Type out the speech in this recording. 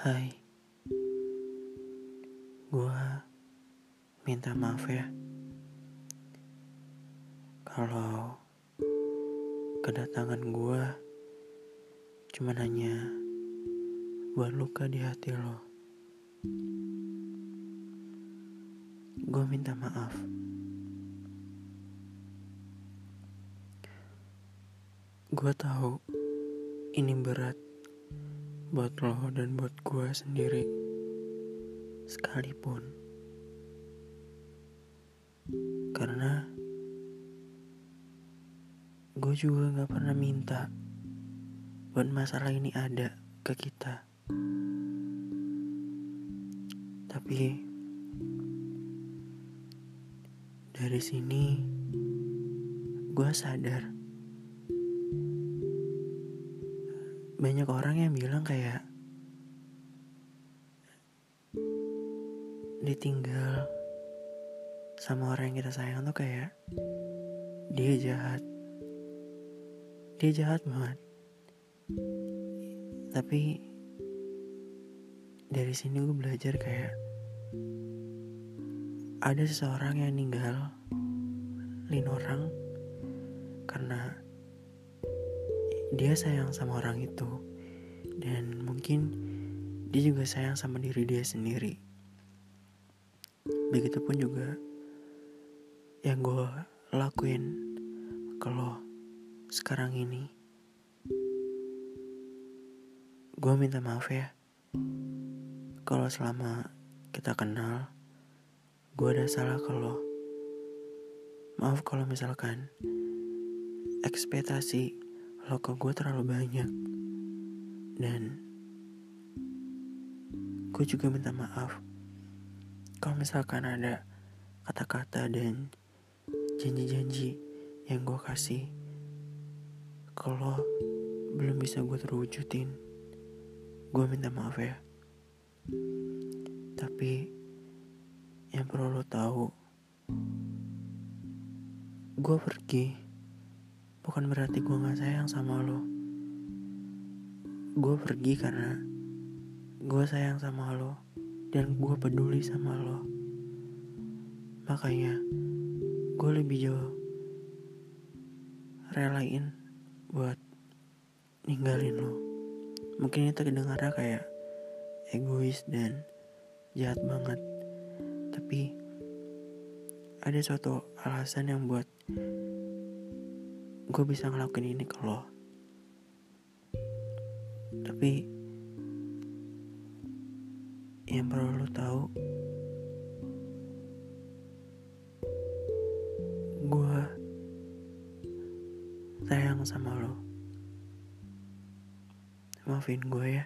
Hai, gue minta maaf ya kalau kedatangan gue cuman hanya buat luka di hati lo. Gue minta maaf. Gue tahu ini berat buat lo dan buat gue sendiri sekalipun. Karena gue juga gak pernah minta buat masalah ini ada ke kita. Tapi dari sini gue sadar banyak orang yang bilang kayak ditinggal sama orang yang kita sayang tuh kayak dia jahat. Dia jahat banget. Tapi dari sini gue belajar kayak ada seseorang yang ninggal lin orang karena dia sayang sama orang itu. Dan mungkin dia juga sayang sama diri dia sendiri. Begitupun juga yang gue lakuin kalau sekarang ini. Gue minta maaf ya. Kalau selama kita kenal gue ada salah kalau maaf kalau misalkan ekspektasi lo ke gue terlalu banyak. Dan gue juga minta maaf kalau misalkan ada kata-kata dan janji-janji yang gue kasih kalau belum bisa gue terwujudin. Gue minta maaf ya. Tapi yang perlu lo tahu gue pergi Bukan berarti gue gak sayang sama lo. Gue pergi karena Gue sayang sama lo Dan gue peduli sama lo. Makanya Gue lebih jauh Relain Buat Ninggalin lo. Mungkin itu kedengarnya kayak Egois dan Jahat banget. Tapi Ada suatu alasan yang buat gue bisa ngelakuin ini ke lo. Tapi yang perlu lo tahu gue sayang sama lo. Maafin gue ya